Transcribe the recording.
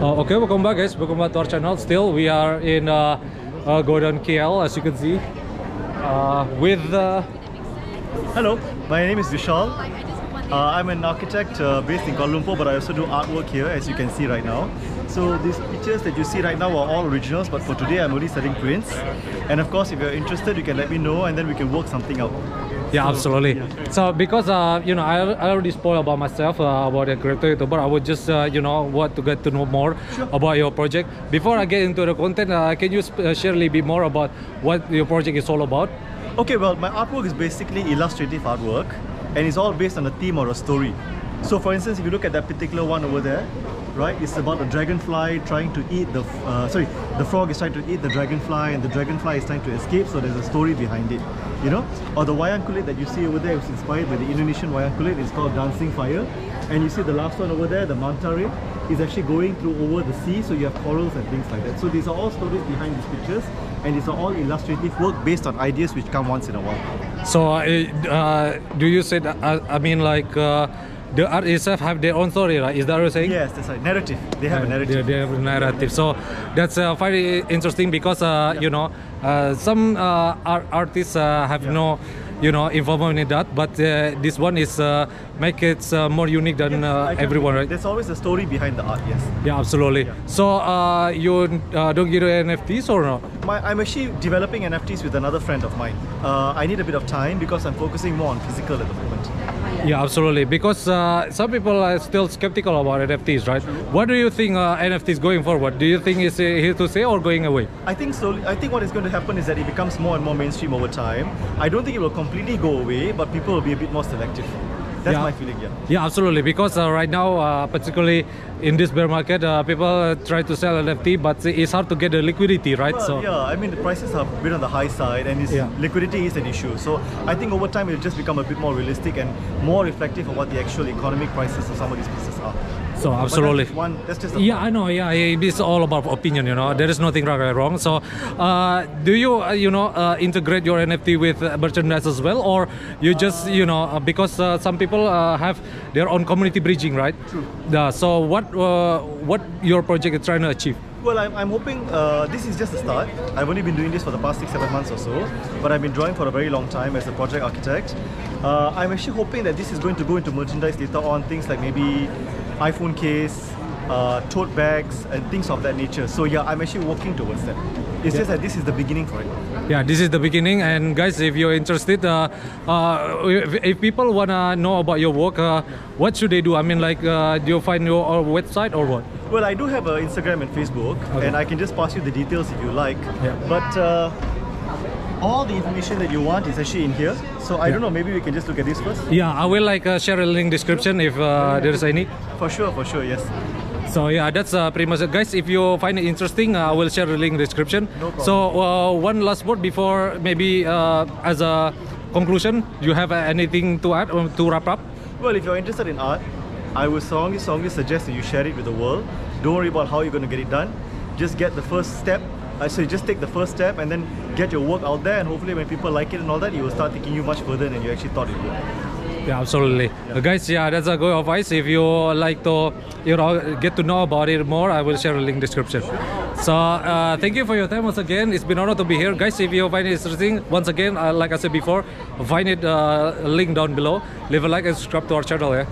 Uh, okay, welcome back guys, welcome back to our channel. Still, we are in uh, uh, KL as you can see uh, with uh, Hello, my name is Vishal. Uh, I'm an architect uh, based in Kuala Lumpur, but I also do artwork here, as you can see right now. So these pictures that you see right now are all originals, but for today I'm only selling prints. And of course, if you're interested, you can let me know, and then we can work something out. Yeah, So, absolutely. yeah. So because uh, you know, I, I already spoiled about myself uh, about the character YouTuber. I would just uh, you know want to get to know more about your project. Before I get into the content, uh, can you sp- uh, share a little bit more about what your project is all about? Okay, well, my artwork is basically illustrative artwork, and it's all based on a theme or a story. So, for instance, if you look at that particular one over there, right, it's about a dragonfly trying to eat the, uh, sorry, the frog is trying to eat the dragonfly, and the dragonfly is trying to escape. So there's a story behind it, you know. Or the wayang kulit that you see over there was inspired by the Indonesian wayang kulit. It's called Dancing Fire, and you see the last one over there, the manta ray, is actually going through over the sea. So you have corals and things like that. So these are all stories behind these pictures, and these are all illustrative work based on ideas which come once in a while. So uh, uh, do you say that, uh, I mean like uh, the art itself have their own story, right? Is that what you're saying? Yes, that's right. Narrative. They have a narrative. they have a narrative. So that's uh, very interesting because uh, you know uh, some uh, art artists uh, have Yeah. no you know involvement in that, but uh, this one is uh, make it uh, more unique than Yes, uh, everyone, right? There's always a story behind the art, yes. Yeah, absolutely. Yeah. So uh, you uh, don't get NFTs or no? My, I'm actually developing NFTs with another friend of mine. Uh, I need a bit of time because I'm focusing more on physical at the moment. Yeah, absolutely. Because uh, some people are still skeptical about NFTs, right? What do you think uh, NFTs going forward? Do you think it's uh, here to stay or going away? I think so. I think what is going to happen is that it becomes more and more mainstream over time. I don't think it will completely go away, but people will be a bit more selective. That's Yeah. my feeling, yeah. Yeah, absolutely. Because uh, right now, uh, particularly in this bear market, uh, people try to sell NFT, but it's hard to get the liquidity, right? Well, so yeah, I mean the prices have been on the high side, and Yeah. liquidity is an issue. So I think over time it'll just become a bit more realistic and more reflective of what the actual economic prices of some of these pieces are. So, But that's absolutely. one. That's yeah, I know. Yeah, it's all about opinion. You know, there is nothing right or wrong. So, uh, do you, uh, you know, uh, integrate your NFT with uh, merchandise as well, or you just, you know, uh, because uh, some people uh, have their own community bridging, right? True. Yeah. So, what, uh, what your project is trying to achieve? Well, I'm, I'm hoping uh, this is just the start. I've only been doing this for the past six, seven months or so, but I've been drawing for a very long time as a project architect. Uh, I'm actually hoping that this is going to go into merchandise later on, things like maybe iPhone case, uh, tote bags, and things of that nature. So yeah, I'm actually working towards that. It's just that this is the beginning for it. Yeah, this is the beginning. And guys, if you're interested, uh, uh, if, if people wanna know about your work, uh, what should they do? I mean, like, uh, do you find your uh, website or what? Well, I do have an Instagram and Facebook, Okay. and I can just pass you the details if you like. Yeah. But uh, all the information that you want is actually in here. So I Yeah. don't know, maybe we can just look at this first. Yeah, I will like uh, share a link description if uh, there's any. For sure, for sure, yes. So yeah, that's uh, pretty much it, guys. If you find it interesting, uh, I will share the link in the description. No problem. So uh, one last word before maybe uh, as a conclusion, you have uh, anything to add um, to wrap up? Well, if you're interested in art, I would strongly, strongly suggest that you share it with the world. Don't worry about how you're going to get it done. Just get the first step. Uh, so you just take the first step and then get your work out there, and hopefully, when people like it and all that, it will start taking you much further than you actually thought it would. Yeah, absolutely. Uh, guys, yeah, that's a good advice. If you like to, you know, get to know about it more, I will share a link description. So, uh, thank you for your time once again. It's been an honor to be here, guys. If you find it interesting, once again, uh, like I said before, find it uh, link down below. Leave a like and subscribe to our channel. Yeah.